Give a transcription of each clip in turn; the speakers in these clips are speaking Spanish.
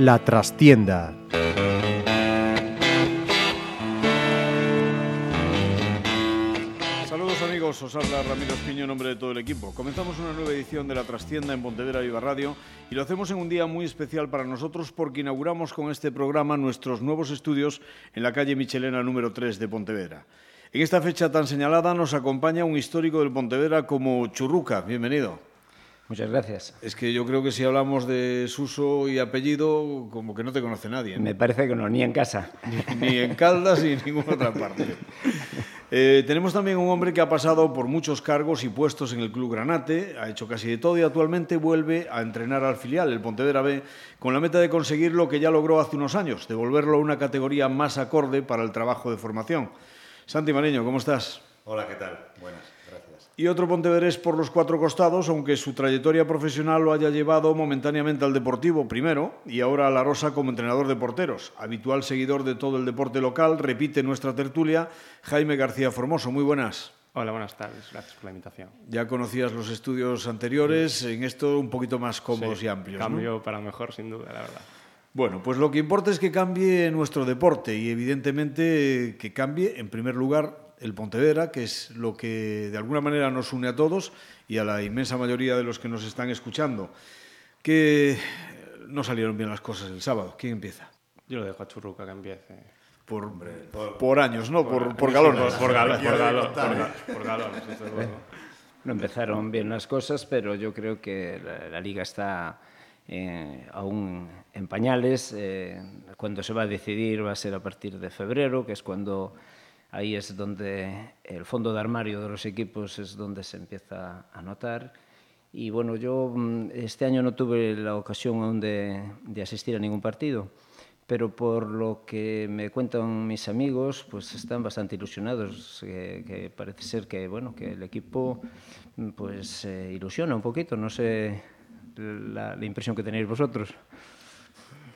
La trastienda. Amigos, os habla Ramiro Espiño en nombre de todo el equipo. Comenzamos una nueva edición de La Trastienda en Pontevedra Viva Radio y lo hacemos en un día muy especial para nosotros porque inauguramos con este programa nuestros nuevos estudios en la calle Michelena número 3 de Pontevedra. En esta fecha tan señalada nos acompaña un histórico del Pontevedra como Churruca. Bienvenido. Muchas gracias. Es que yo creo que si hablamos de Suso y apellido, como que no te conoce nadie. ¿no? Me parece que no, ni en casa. Ni, ni en Caldas ni en ninguna otra parte. Eh, tenemos también un hombre que ha pasado por muchos cargos y puestos en el Club Granate, ha hecho casi de todo y actualmente vuelve a entrenar al filial, el Pontevedra B, con la meta de conseguir lo que ya logró hace unos años, devolverlo a una categoría más acorde para el trabajo de formación. Santi Mariño, ¿cómo estás? Hola, ¿qué tal? Buenas. Y otro pontevedrés por los cuatro costados, aunque su trayectoria profesional lo haya llevado momentáneamente al Deportivo primero y ahora a La Rosa como entrenador de porteros. Habitual seguidor de todo el deporte local, repite nuestra tertulia, Jaime García Formoso. Muy buenas. Hola, buenas tardes. Gracias por la invitación. Ya conocías los estudios anteriores, en esto un poquito más cómodos Sí, y amplios. ¿no? Cambio para mejor, sin duda, la verdad. Bueno, pues lo que importa es que cambie nuestro deporte y evidentemente que cambie en primer lugar el Pontevedra, que es lo que de alguna manera nos une a todos y a la inmensa mayoría de los que nos están escuchando. Que no salieron bien las cosas el sábado. ¿Quién empieza? Yo lo dejo a Churruca que empiece. Por, por, años, ¿no? Por, por galones. Por, galo- por, galones. No empezaron bien las cosas, pero yo creo que la, la liga está eh, aún en pañales. eh, cuando se va a decidir va a ser a partir de febrero, que es cuando ahí es donde el fondo de armario de los equipos es donde se empieza a notar. Y bueno, yo mm, este año no tuve la ocasión aún de, de asistir a ningún partido, pero por lo que me cuentan mis amigos, pues están bastante ilusionados, que, que parece ser que bueno que el equipo mm, pues eh, ilusiona un poquito, no sé la, la impresión que tenéis vosotros.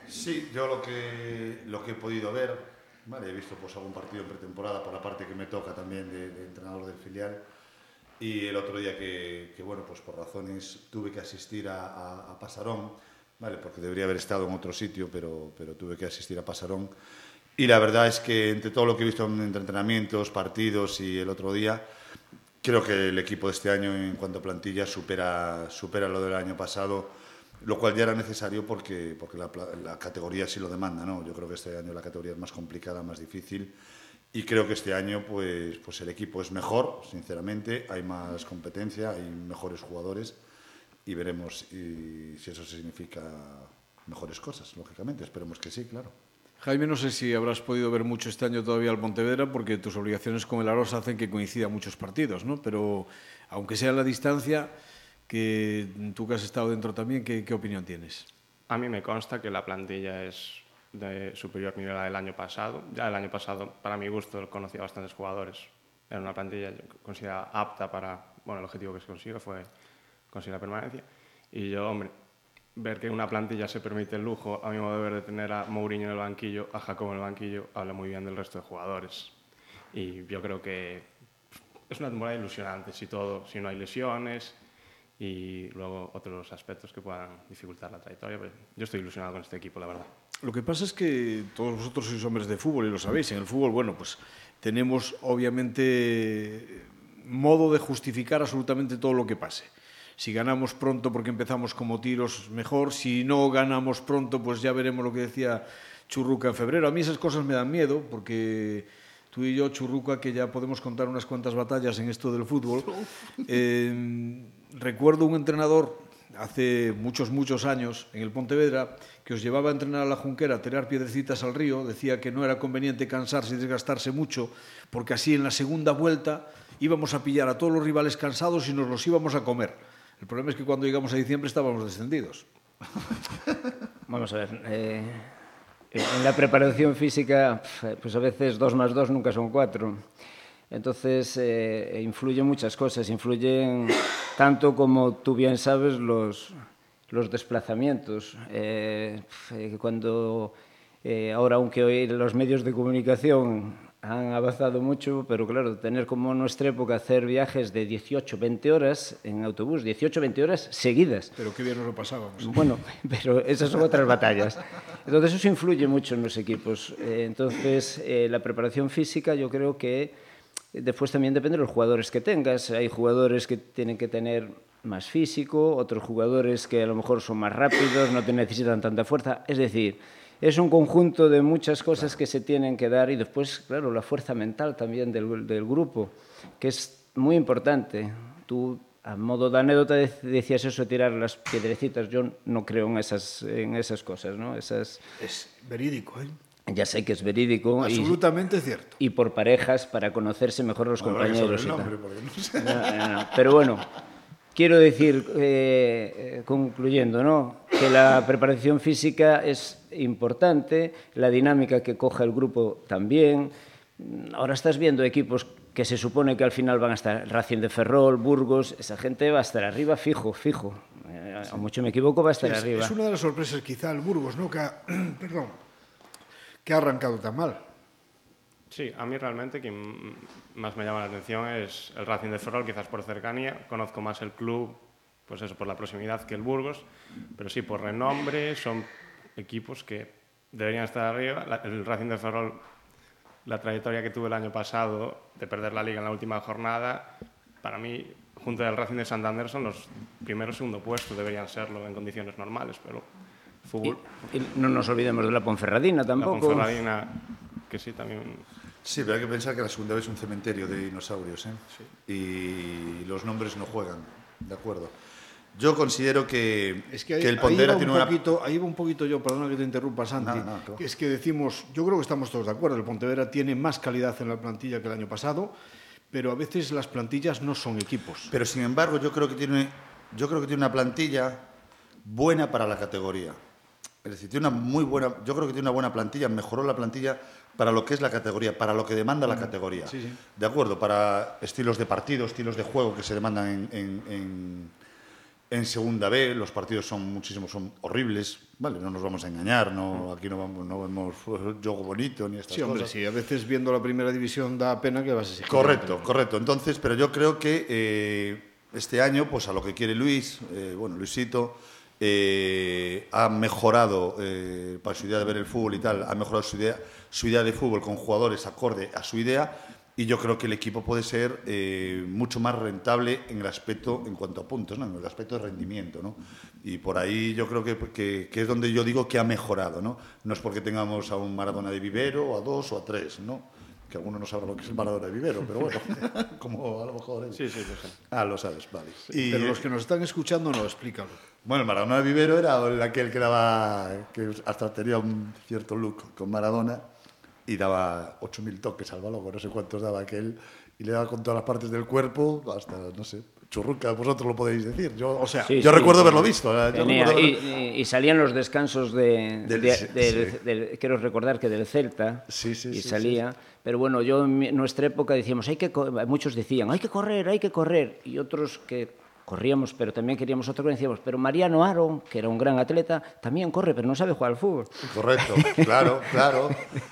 Sí, yo lo que, lo que he podido ver, vale, he visto pues, algún partido en pretemporada por la parte que me toca también de, de entrenador del filial. Y el otro día que, que, bueno, pues por razones tuve que asistir a, a, a Pasarón, vale, porque debería haber estado en otro sitio, pero, pero tuve que asistir a Pasarón. Y la verdad es que entre todo lo que he visto en entre entrenamientos, partidos y el otro día, creo que el equipo de este año en cuanto a plantilla supera, supera lo del año pasado, lo cual ya era necesario porque, porque la, categoría sí lo demanda. ¿no? Yo creo que este año la categoría es más complicada, más difícil y creo que este año pues, pues el equipo es mejor, sinceramente, hay más competencia, hay mejores jugadores y veremos si eso significa mejores cosas, lógicamente, esperemos que sí, claro. Jaime, no sé si habrás podido ver mucho este año todavía al Pontevedra, porque tus obligaciones con el Arosa hacen que coincidan muchos partidos, ¿no? Pero aunque sea la distancia, que tú que has estado dentro también, ¿qué, opinión tienes? A mí me consta que la plantilla es de superior nivel a del año pasado. Ya el año pasado, para mi gusto, conocía bastantes jugadores. Era una plantilla considerada apta para... Bueno, el objetivo que se consiguió fue conseguir la permanencia. Y yo, hombre, ver que una plantilla se permite el lujo, a mi modo de ver, de tener a Mourinho en el banquillo, a Jacobo en el banquillo, habla muy bien del resto de jugadores. Y yo creo que es una temporada ilusionante, si todo, si no hay lesiones y luego otros aspectos que puedan dificultar la trayectoria. Pero yo estoy ilusionado con este equipo, la verdad. Lo que pasa es que todos vosotros sois hombres de fútbol y lo sabéis. En el fútbol, bueno, pues tenemos obviamente modo de justificar absolutamente todo lo que pase. Si ganamos pronto porque empezamos como tiros, mejor. Si no ganamos pronto, pues ya veremos lo que decía Churruca en febrero. A mí esas cosas me dan miedo porque tú y yo, Churruca, que ya podemos contar unas cuantas batallas en esto del fútbol. Eh, recuerdo un entrenador hace muchos, muchos años en el Pontevedra que os llevaba a entrenar a la Junquera, a tirar piedrecitas al río, decía que no era conveniente cansarse y desgastarse mucho, porque así en la segunda vuelta íbamos a pillar a todos los rivales cansados y nos los íbamos a comer. El problema es que cuando llegamos a diciembre estábamos descendidos. Vamos a ver. eh, en la preparación física, pues a veces dos más dos nunca son cuatro. Entonces, eh, influyen muchas cosas. Influyen tanto como tú bien sabes los, los desplazamientos. Eh, eh, cuando Eh, ahora, aunque hoy los medios de comunicación han avanzado mucho, pero claro, tener como en nuestra época hacer viajes de 18, 20 horas en autobús, 18, 20 horas seguidas. Pero qué bien nos lo pasábamos. Bueno, pero esas son otras batallas. Entonces eso influye mucho en los equipos. Eh, entonces eh, la preparación física yo creo que después también depende de los jugadores que tengas. Hay jugadores que tienen que tener más físico, otros jugadores que a lo mejor son más rápidos, no te necesitan tanta fuerza. Es decir, es un conjunto de muchas cosas que se tienen que dar y después, claro, la fuerza mental también del, del grupo, que es muy importante. Tú, a modo de anécdota, decías eso tirar las piedrecitas. Yo no creo en esas, en esas cosas, ¿no? Esas... Es verídico, ¿eh? Ya sé que es verídico. Absolutamente y, cierto. Y por parejas, para conocerse mejor los bueno, compañeros. El nombre, no, sé. no, no, pero bueno, quiero decir, eh, concluyendo, ¿no? que la preparación física es importante, la dinámica que coja el grupo también. Ahora estás viendo equipos que se supone que al final van a estar Racing de Ferrol, Burgos, esa gente va a estar arriba fijo, fijo. Eh, a mucho me equivoco, va a estar es, arriba. Es una de las sorpresas quizá el Burgos, ¿no? Que perdón, que ha arrancado tan mal. Sí, a mí realmente quien más me llama la atención es el Racing de Ferrol, quizás por cercanía. Conozco más el club, pues eso, por la proximidad que el Burgos, pero sí, por renombre, son equipos que deberían estar arriba. el Racing de Ferrol, la trayectoria que tuvo el año pasado de perder la liga en la última jornada, para mí, junto al Racing de Santander, son los primeros segundo puestos, deberían serlo en condiciones normales, pero fútbol... Y, y no nos olvidemos de la Ponferradina tampoco. La Ponferradina, que sí, también... Sí, pero hay que pensar que la segunda vez es un cementerio de dinosaurios, ¿eh? Sí. Y los nombres no juegan, ¿de acuerdo? Yo considero que, es que, ahí, que el Pondera ahí tiene un una... Poquito, ahí va un poquito yo, perdona que te interrumpa, Santi, No, no, claro. es que decimos, yo creo que estamos todos de acuerdo, el Pontevedra tiene más calidad en la plantilla que el año pasado, pero a veces las plantillas no son equipos. Pero sin embargo, yo creo que tiene, yo creo que tiene una plantilla buena para la categoría. Es decir, tiene una muy buena, yo creo que tiene una buena plantilla, mejoró la plantilla para lo que es la categoría, para lo que demanda la categoría. Sí, sí. De acuerdo, para estilos de partido, estilos de juego que se demandan en, en, en, en segunda B, los partidos son muchísimos, son horribles, vale, no nos vamos a engañar, no, aquí no, vamos, no vemos juego bonito ni estas Sí, hombre, cosas. sí, a veces viendo la primera división da pena que vas a. Correcto, correcto. Entonces, pero yo creo que eh, este año, pues a lo que quiere Luis, eh, bueno, Luisito, eh, ha mejorado eh, para su idea de ver el fútbol y tal, ha mejorado su idea, su idea de fútbol con jugadores acorde a su idea y yo creo que el equipo puede ser eh, mucho más rentable en el aspecto, en cuanto a puntos, ¿no? en el aspecto de rendimiento. ¿no? Y por ahí yo creo que, que, que, es donde yo digo que ha mejorado. ¿no? no es porque tengamos a un Maradona de vivero, o a dos o a tres, ¿no? que alguno no sabrá lo que es el Maradona de vivero, pero bueno, como a lo mejor... Sí, sí, lo sé. Ah, lo sabes, vale. Y, pero los que nos están escuchando, no, explícalo. Bueno, el Maradona de Vivero era aquel que daba, que hasta tenía un cierto look con Maradona y daba 8.000 toques al balón, no sé cuántos daba aquel, y le daba con todas las partes del cuerpo, hasta, no sé, churruca, vosotros lo podéis decir. Yo, o sea, Sí, yo sí, recuerdo sí. haberlo visto. ¿eh? Yo y, salían los descansos de, Del- de- del- del- quiero recordar que del Celta Sí, sí, y salía pero bueno yo en nuestra época decíamos hay que muchos decían hay que correr hay que correr y otros que corríamos pero también queríamos otro que decíamos pero Mariano Aro que era un gran atleta también corre pero no sabe jugar al fútbol Correcto, claro, claro.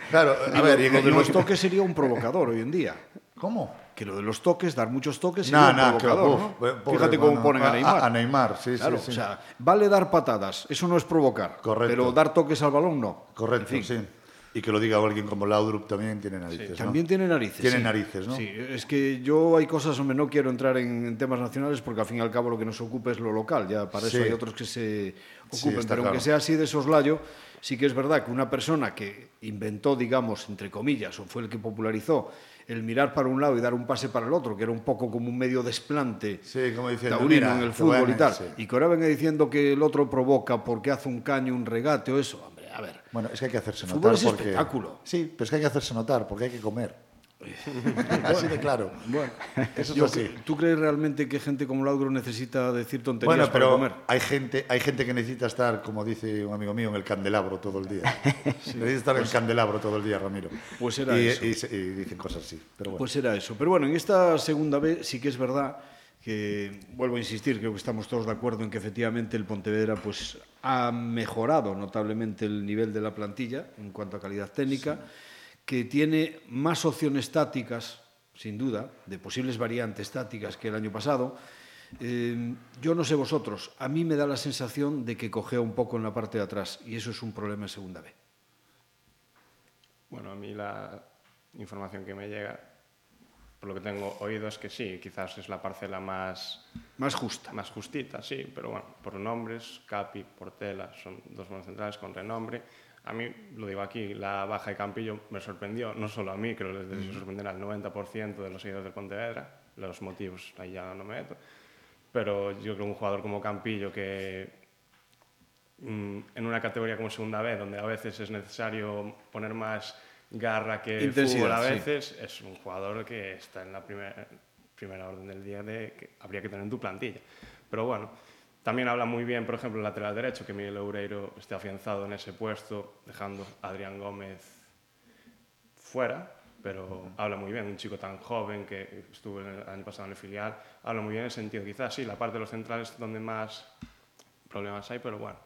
claro. A ver, y lo de los toques sería un provocador hoy en día. ¿Cómo? Que lo de los toques, dar muchos toques, No, sería un no, que, provocador. uf, ¿no? pobre Fíjate cómo hermano. ponen a Neymar. A, Neymar, sí, Claro, sí, sí. o sea, vale dar patadas, eso no es provocar. Correcto. Pero dar toques al balón no. Correcto, En fin, sí. Y que lo diga alguien como Laudrup también tiene narices. También tiene narices. Tiene sí. narices, ¿no? Sí, es que yo hay cosas, hombre, no quiero entrar en, en temas nacionales porque al fin y al cabo lo que nos ocupa es lo local, ya para eso hay otros que se está pero aunque sea así de soslayo, sí que es verdad que una persona que inventó, digamos, entre comillas, o fue el que popularizó el mirar para un lado y dar un pase para el otro, que era un poco como un medio desplante Sí, como diciendo, taurino mira, en el fútbol y tal, sí. y que ahora venga diciendo que el otro provoca porque hace un caño, un regate o eso, a ver. Bueno, es que hay que hacerse Fútbol notar es porque... espectáculo. Sí, pero es que hay que hacerse notar porque hay que comer. así de claro. Bueno, Eso es yo- así. ¿Tú crees realmente que gente como Laudro necesita decir tonterías Bueno, para pero comer? hay gente, hay gente que necesita estar, como dice un amigo mío, en el candelabro todo el día. Necesita estar en el candelabro todo el día, Ramiro. Pues era y, eso. y se- y dicen cosas así. Pero bueno. Pues era eso. Pero bueno, en esta segunda vez sí que es verdad que vuelvo a insistir, creo que estamos todos de acuerdo en que efectivamente el Pontevedra pues ha mejorado notablemente el nivel de la plantilla en cuanto a calidad técnica, que tiene más opciones tácticas, sin duda, de posibles variantes tácticas que el año pasado. Eh, yo no sé vosotros, a mí me da la sensación de que cogea un poco en la parte de atrás y eso es un problema en segunda B. Bueno, a mí la información que me llega por lo que tengo oído es que sí, quizás es la parcela más... Más justa. Más justita, sí, pero bueno, por nombres, Capi, Portela, son dos buenos centrales con renombre. A mí, lo digo aquí, la baja de Campillo me sorprendió, no solo a mí, creo que les sorprenderá al 90% de los seguidores del Pontevedra, los motivos ahí ya no me meto, pero yo creo que un jugador como Campillo que mm, en una categoría como Segunda B, donde a veces es necesario poner más garra que fútbol a veces, sí. es un jugador que está en la primera, primera orden del día de que habría que tener en tu plantilla. Pero bueno, también habla muy bien, por ejemplo, el lateral derecho, que Miguel Oureiro esté afianzado en ese puesto, dejando a Adrián Gómez fuera, pero uh -huh. habla muy bien, un chico tan joven que estuvo el año pasado en el filial, habla muy bien en el sentido, quizás sí, la parte de los centrales donde más problemas hay, pero bueno,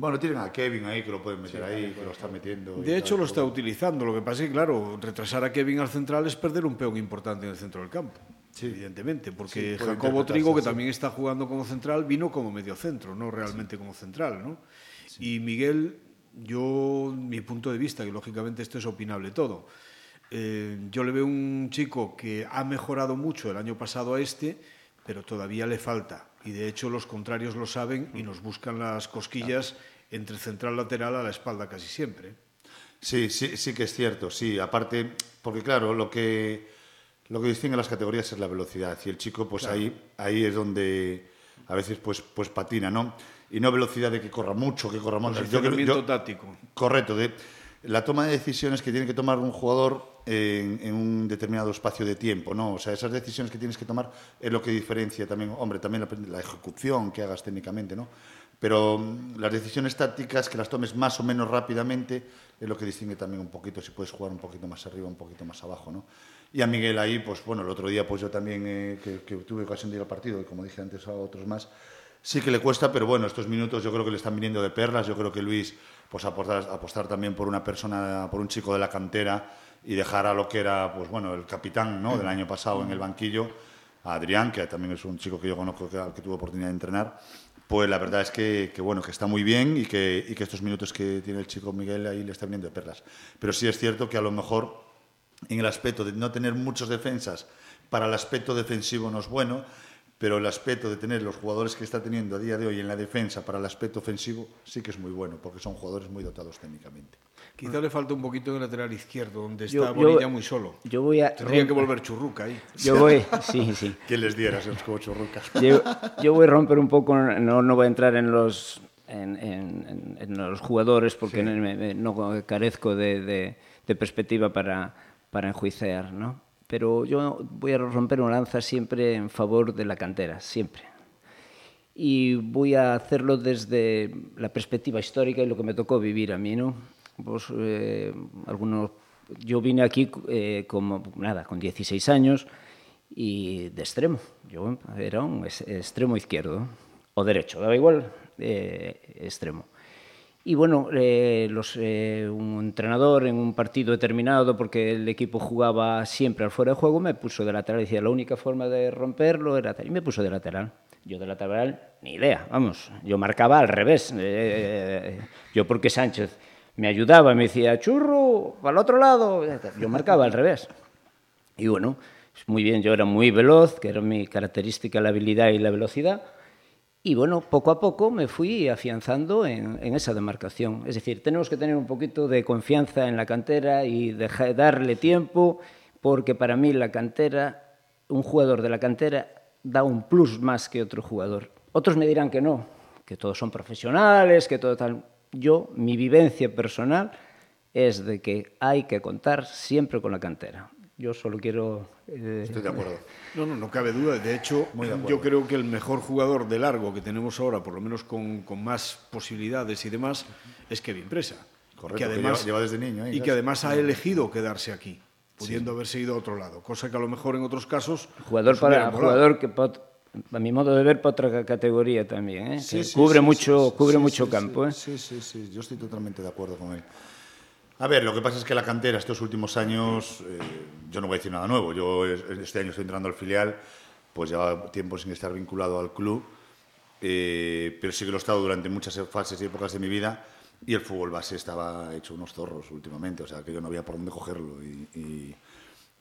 bueno, tienen a Kevin ahí que lo pueden meter sí, ahí, que lo está metiendo. De hecho, lo está utilizando. Lo que pasa es que, claro, retrasar a Kevin al central es perder un peón importante en el centro del campo. Sí. Evidentemente, porque sí, Jacobo Trigo, que sí. también está jugando como central, vino como medio centro, no realmente como central. ¿no? Y Miguel, yo, mi punto de vista, que lógicamente esto es opinable todo, eh, yo le veo un chico que ha mejorado mucho el año pasado a este, pero todavía le falta. Y de hecho los contrarios lo saben y nos buscan las cosquillas entre central lateral a la espalda casi siempre. Sí, sí, sí que es cierto, sí. Aparte, porque claro, lo que, lo que distingue las categorías es la velocidad. Y el chico, pues claro. ahí, ahí es donde a veces pues, pues patina, ¿no? Y no velocidad de que corra mucho, que corra mucho. Yo yo, táctico. Correcto, de la toma de decisiones que tiene que tomar un jugador en, en, un determinado espacio de tiempo, ¿no? O sea, esas decisiones que tienes que tomar es lo que diferencia también, hombre, también la, la ejecución que hagas técnicamente, ¿no? Pero mm, las decisiones tácticas, que las tomes más o menos rápidamente, es lo que distingue también un poquito si puedes jugar un poquito más arriba, un poquito más abajo, ¿no? Y a Miguel ahí, pues bueno, el otro día pues yo también, eh, que, tuve ocasión de ir al partido, y como dije antes a otros más, sí que le cuesta, pero bueno, estos minutos yo creo que le están viniendo de perlas, yo creo que Luis, pues apostar, también por una persona, por un chico de la cantera y dejar a lo que era, pues bueno, el capitán, ¿no? Del año pasado en el banquillo, a Adrián, que también es un chico que yo conozco, que, que tuve oportunidad de entrenar, pues la verdad es que, bueno, que está muy bien y que, estos minutos que tiene el chico Miguel ahí le está viniendo de perlas. Pero sí es cierto que a lo mejor en el aspecto de no tener muchos defensas para el aspecto defensivo no es bueno, pero el aspecto de tener los jugadores que está teniendo a día de hoy en la defensa para el aspecto ofensivo sí que es muy bueno, porque son jugadores muy dotados técnicamente. Quizá le falta un poquito en el lateral izquierdo, donde está yo, Bonilla muy solo. Yo voy a... Tendría que volver Churruca ahí. Yo voy, sí, sí. ¿Qué les dieras como Churruca? Yo, yo, voy a romper un poco, no, no voy a entrar en los, en, en, en los jugadores, porque sí. no, no, carezco de, de, de perspectiva para, para enjuiciar, ¿no? pero yo voy a romper una lanza siempre en favor de la cantera, siempre. Y voy a hacerlo desde la perspectiva histórica y lo que me tocó vivir a mí, ¿no? Pues, eh, algunos, yo vine aquí eh, como, nada, con 16 años y de extremo. Yo era un extremo izquierdo o derecho, daba igual, eh, extremo. Y bueno, eh, los, eh, un entrenador en un partido determinado, porque el equipo jugaba siempre al fuera de juego, me puso de lateral. Decía, la única forma de romperlo era tal. Y me puso de lateral. Yo de lateral, ni idea, vamos. Yo marcaba al revés. Eh, yo porque Sánchez me ayudaba, me decía, churro, al otro lado. Yo marcaba al revés. Y bueno, muy bien, yo era muy veloz, que era mi característica la habilidad y la velocidad Y bueno, poco a poco me fui afianzando en, en, esa demarcación. Es decir, tenemos que tener un poquito de confianza en la cantera y dejar, darle tiempo, porque para mí la cantera, un jugador de la cantera da un plus más que otro jugador. Otros me dirán que no, que todos son profesionales, que todo tal. Yo, mi vivencia personal es de que hay que contar siempre con la cantera. Yo solo quiero... Eh... Estoy de acuerdo. No, no, no cabe duda. De hecho, de yo creo que el mejor jugador de largo que tenemos ahora, por lo menos con, con más posibilidades y demás, es Kevin Presa. Correcto, que además, que lleva, lleva, desde niño. ¿eh? Y que además ha elegido quedarse aquí, pudiendo sí. haberse ido a otro lado. Cosa que a lo mejor en otros casos... Jugador, para, jugador que a mi modo de ver, para otra categoría también, ¿eh? Sí, que sí, cubre sí, mucho, cubre mucho campo. ¿eh? Sí, sí, sí, yo estoy totalmente de acuerdo con él. A ver, lo que pasa es que la cantera estos últimos años, eh, yo no voy a decir nada nuevo, yo este año estoy entrando al filial, pues lleva tiempo sin estar vinculado al club, eh, pero sí que lo he estado durante muchas fases y épocas de mi vida y el fútbol base estaba hecho unos zorros últimamente, o sea que yo no había por dónde cogerlo y, y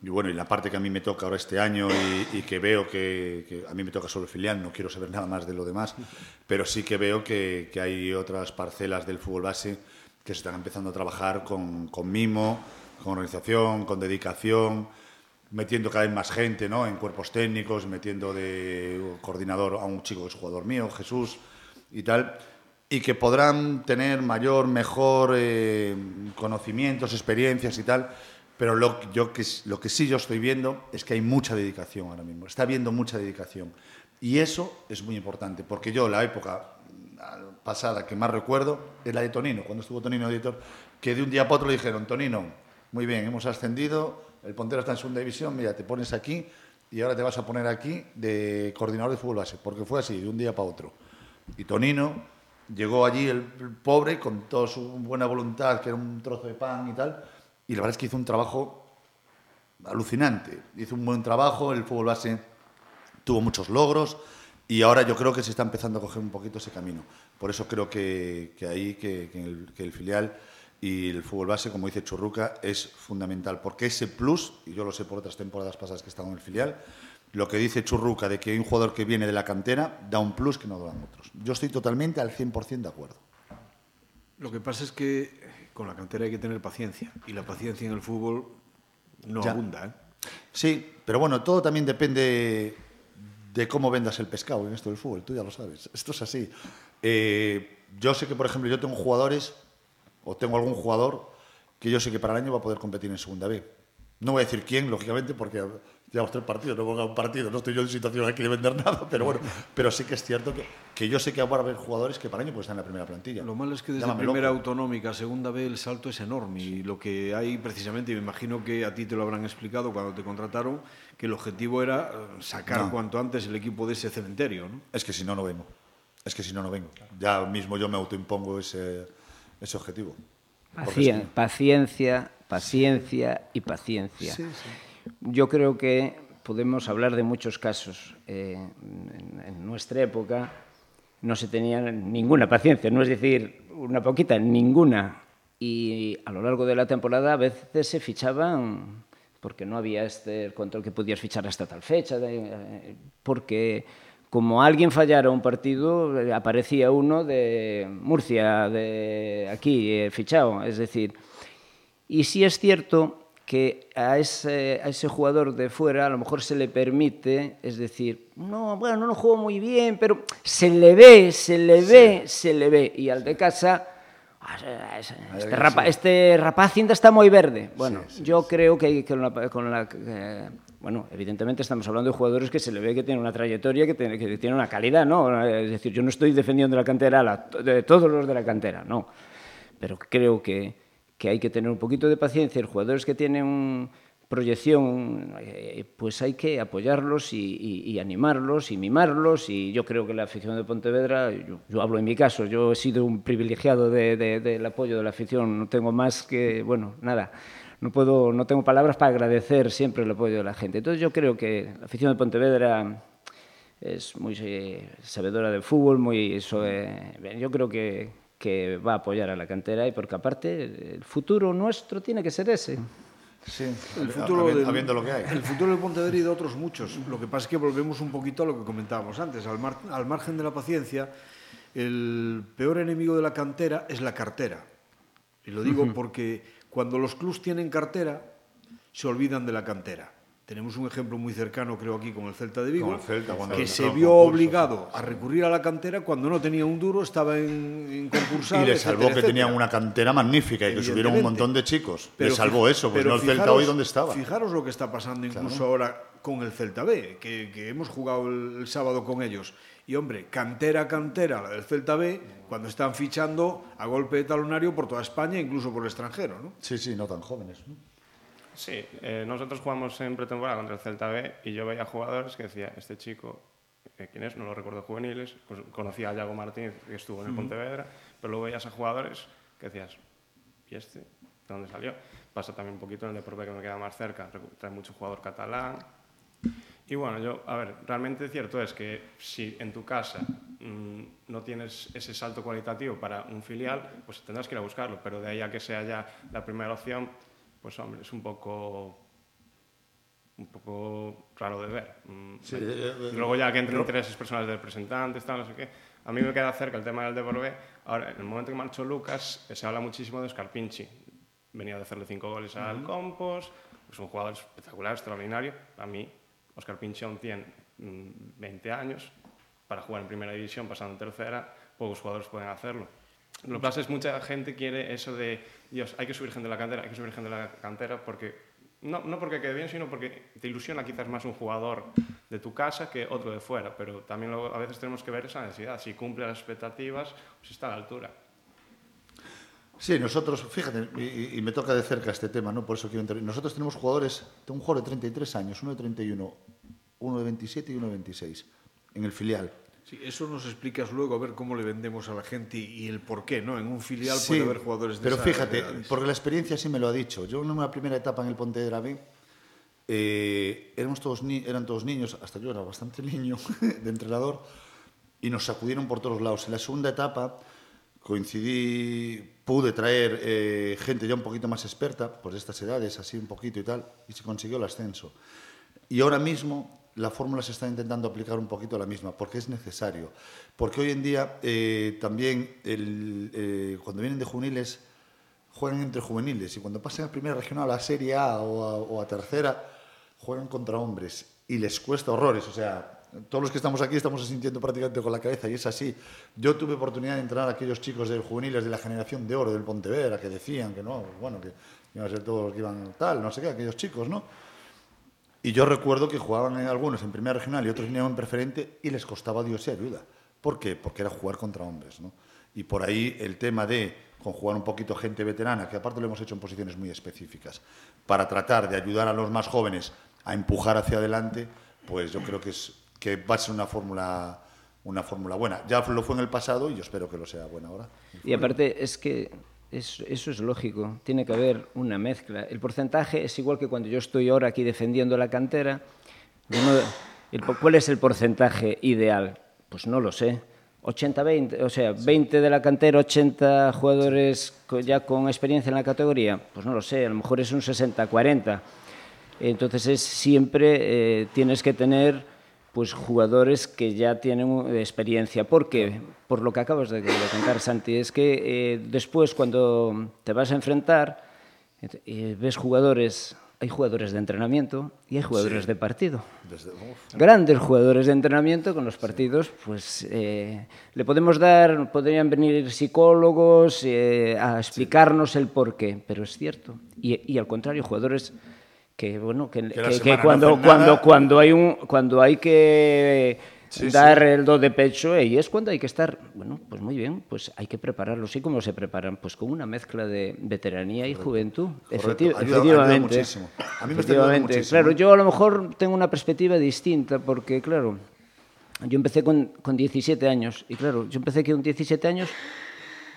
y bueno, y la parte que a mí me toca ahora este año y, que veo que, que, a mí me toca solo el filial, no quiero saber nada más de lo demás, pero sí que veo que, que hay otras parcelas del fútbol base que se están empezando a trabajar con, con mimo, con organización, con dedicación, metiendo cada vez más gente ¿no? en cuerpos técnicos, metiendo de coordinador a un chico que es jugador mío, Jesús, y tal, y que podrán tener mayor, mejor eh, conocimientos, experiencias y tal, pero lo, que, sí yo estoy viendo es que hay mucha dedicación ahora mismo, está habiendo mucha dedicación. Y eso es muy importante, porque yo la época pasada que más recuerdo es la de Tonino, cuando estuvo Tonino editor, que de un día para otro le dijeron, Tonino, muy bien, hemos ascendido, el Pontero está en segunda división, mira, te pones aquí y ahora te vas a poner aquí de coordinador de fútbol base, porque fue así, de un día para otro. Y Tonino llegó allí, el pobre, con toda su buena voluntad, que era un trozo de pan y tal, y la verdad es que hizo un trabajo alucinante. Hizo un buen trabajo, el fútbol base tuvo muchos logros y ahora yo creo que se está empezando a coger un poquito ese camino. Por eso creo que, ahí, que, el, que el filial y el fútbol base, como dice Churruca, es fundamental, porque ese plus, y yo lo sé por otras temporadas pasadas que he estado en el filial, lo que dice Churruca de que un jugador que viene de la cantera da un plus que no dan otros. Yo estoy totalmente al 100% de acuerdo. Lo que pasa es que con la cantera hay que tener paciencia y la paciencia en el fútbol no Ya. abunda. ¿eh? Sí, pero bueno, todo también depende de cómo vendas el pescado en esto del fútbol, tú ya lo sabes, esto es así. Eh, yo sé que, por ejemplo, yo tengo jugadores, o tengo algún jugador, que yo sé que para el año va a poder competir en Segunda B. No voy a decir quién, lógicamente, porque llevamos tres partidos, no ganado un partido, no estoy yo en situación aquí de vender nada, pero bueno, pero sí que es cierto que, que yo sé que va a haber jugadores que para año pueden estar en la primera plantilla. Lo malo es que desde Llámame primera loco. autonómica a segunda B el salto es enorme y lo que hay precisamente, y me imagino que a ti te lo habrán explicado cuando te contrataron, que el objetivo era eh, sacar No. cuanto antes el equipo de ese cementerio. ¿no? Es que si no, no vengo. Es que si no, no vengo. Ya mismo yo me autoimpongo ese, ese objetivo. Porque es Pacien- paciencia, paciencia y paciencia. Yo creo que podemos hablar de muchos casos. Eh, en, en nuestra época no se tenía ninguna paciencia, no es decir, una poquita, ninguna. Y a lo largo de la temporada a veces se fichaban porque no había este control que podías fichar hasta tal fecha, de- eh, porque como alguien fallara un partido, eh, aparecía uno de Murcia, de aquí, eh, fichado. Es decir, y sí es cierto que a ese, a ese jugador de fuera a lo mejor se le permite, es decir, no, bueno, no lo juego muy bien, pero se le ve, se le ve, se le ve. Y al de casa, "Ah, este, rapa, este rapacinda está muy verde. Bueno, yo creo que con la... Con la eh, bueno, evidentemente estamos hablando de jugadores que se le ve que tienen una trayectoria, que tiene, que tiene una calidad, ¿no? Es decir, yo no estoy defendiendo la cantera, la- de todos los de la cantera, no. Pero creo que, que hay que tener un poquito de paciencia. Los jugadores que tienen proyección, eh, pues hay que apoyarlos y, animarlos y mimarlos. Y yo creo que la afición de Pontevedra, yo, hablo en mi caso, yo he sido un privilegiado de- de- del apoyo de la afición. No tengo más que, bueno, nada. No, puedo, no tengo palabras para agradecer siempre el apoyo de la gente. Entonces yo creo que la afición de Pontevedra es muy eh, sabedora del fútbol, muy eso, eh, yo creo que, que va a apoyar a la cantera y porque aparte el futuro nuestro tiene que ser ese. Sí, El futuro, habiendo, del, habiendo lo que hay. el futuro del Pontevedra y de otros muchos. Lo que pasa es que volvemos un poquito a lo que comentábamos antes. Al, mar- al margen de la paciencia, el peor enemigo de la cantera es la cartera. Y lo digo porque cuando los clubs tienen cartera, se olvidan de la cantera. Tenemos un ejemplo muy cercano, creo, aquí con el Celta de Vigo, Celta, que se vio obligado a recurrir a la cantera cuando no tenía un duro, estaba en, en concursal, Y le etcétera, salvó que etcétera. tenían una cantera magnífica y que subieron un montón de chicos. Pero le salvó eso, pues pero no el Celta hoy donde estaba. Fijaros lo que está pasando incluso ahora con el Celta B, que, que hemos jugado el, el sábado con ellos. Y hombre, cantera, cantera, la del Celta B, cuando están fichando a golpe de talonario por toda España, incluso por el extranjero, ¿no? Sí, sí, no tan jóvenes. ¿no? Sí, eh, nosotros jugamos en pretemporada contra el Celta B y yo veía jugadores que decía, este chico eh, quién es, no lo recuerdo juveniles, pues conocía a Yago Martínez, que estuvo en el Pontevedra, pero luego veías a jugadores que decías, ¿y este? ¿De dónde salió? Pasa también un poquito en el Deporte que me queda más cerca, trae mucho jugador catalán. Y bueno, yo, a ver, realmente cierto es que si en tu casa mmm, no tienes ese salto cualitativo para un filial, pues tendrás que ir a buscarlo, pero de ahí a que sea ya la primera opción, pues hombre, es un poco un poco raro de ver. Mm, sí, eh, eh, Luego ya que entren intereses personales de representantes, tal, no sé qué. A mí me queda cerca el tema del Deporvé. Ahora, en el momento que marchó Lucas, eh, se habla muchísimo de Oscar Pinchi. Venía de hacerle cinco goles al uh -huh. Compos, es un jugador espectacular, extraordinario. A mí, Oscar Pinchi aún tiene 20 mm, años. Para jugar en primera división, pasando en tercera, pocos jugadores pueden hacerlo. Lo que pasa es que mucha gente quiere eso de, Dios, hay que subir gente de la cantera, hay que subir gente de la cantera porque no, no porque quede bien, sino porque te ilusiona quizás más un jugador de tu casa que otro de fuera, pero también a veces tenemos que ver esa necesidad, si cumple las expectativas, si está a la altura. Sí, nosotros, fíjate, y, y, me toca de cerca este tema, ¿no? Por eso quiero intervenir. Nosotros tenemos jugadores, tengo un jugador de 33 años, uno de 31, uno de 27 y uno de 26, en el filial. Sí, eso nos explicas luego a ver cómo le vendemos a la gente y, el por qué, ¿no? En un filial sí, puede haber jugadores de Pero fíjate, edades. porque la experiencia sí me lo ha dicho. Yo en una primera etapa en el Pontevedra B, eh, éramos todos ni eran todos niños, hasta yo era bastante niño de entrenador, y nos sacudieron por todos lados. En la segunda etapa coincidí, pude traer eh, gente ya un poquito más experta, por estas edades, así un poquito y tal, y se consiguió el ascenso. Y ahora mismo la fórmula se está intentando aplicar un poquito a la misma, porque es necesario. Porque hoy en día eh, también eh, cuando vienen de juveniles juegan entre juveniles y cuando pasan a primera regional a Serie A o a, o a tercera juegan contra hombres y les cuesta horrores. O sea, todos los que estamos aquí estamos sintiendo prácticamente con la cabeza y es así. Yo tuve oportunidad de entrenar a aquellos chicos de juveniles de la generación de oro del Pontevedra que decían que no, bueno, que iban a ser todos los que iban tal, no sé qué, aquellos chicos, ¿no? Y yo recuerdo que jugaban en algunos en primera regional y otros en preferente y les costaba Dios y ayuda. ¿Por qué? Porque era jugar contra hombres. ¿no? Y por ahí el tema de conjugar un poquito gente veterana, que aparte lo hemos hecho en posiciones muy específicas, para tratar de ayudar a los más jóvenes a empujar hacia adelante, pues yo creo que, es, que va a ser una fórmula una fórmula buena. Ya lo fue en el pasado y yo espero que lo sea buena ahora. Y aparte es que es, eso es lógico, tiene que haber una mezcla. El porcentaje es igual que cuando yo estoy ahora aquí defendiendo la cantera. ¿Cuál es el porcentaje ideal? Pues no lo sé. 80-20, o sea, 20 de la cantera, 80 jugadores ya con experiencia en la categoría, pues no lo sé, a lo mejor es un 60-40. Entonces es siempre eh, tienes que tener pues jugadores que ya tienen experiencia. ¿Por qué? Por lo que acabas de, de contar, Santi, es que eh, después cuando te vas a enfrentar, eh, ves jugadores, hay jugadores de entrenamiento y hay jugadores sí. de partido. Desde, Grandes jugadores de entrenamiento con los partidos, sí. pues eh, le podemos dar, podrían venir psicólogos eh, a explicarnos sí. el porqué, pero es cierto. Y, y al contrario, jugadores que bueno que, que, que, que cuando no cuando cuando hay un cuando hay que sí, dar sí. el do de pecho y es cuando hay que estar bueno pues muy bien pues hay que prepararlo sí como se preparan pues con una mezcla de veteranía y juventud Efecti ayuda, efectivamente ayuda a mí me efectivamente claro yo a lo mejor tengo una perspectiva distinta porque claro yo empecé con, con 17 años y claro yo empecé con 17 años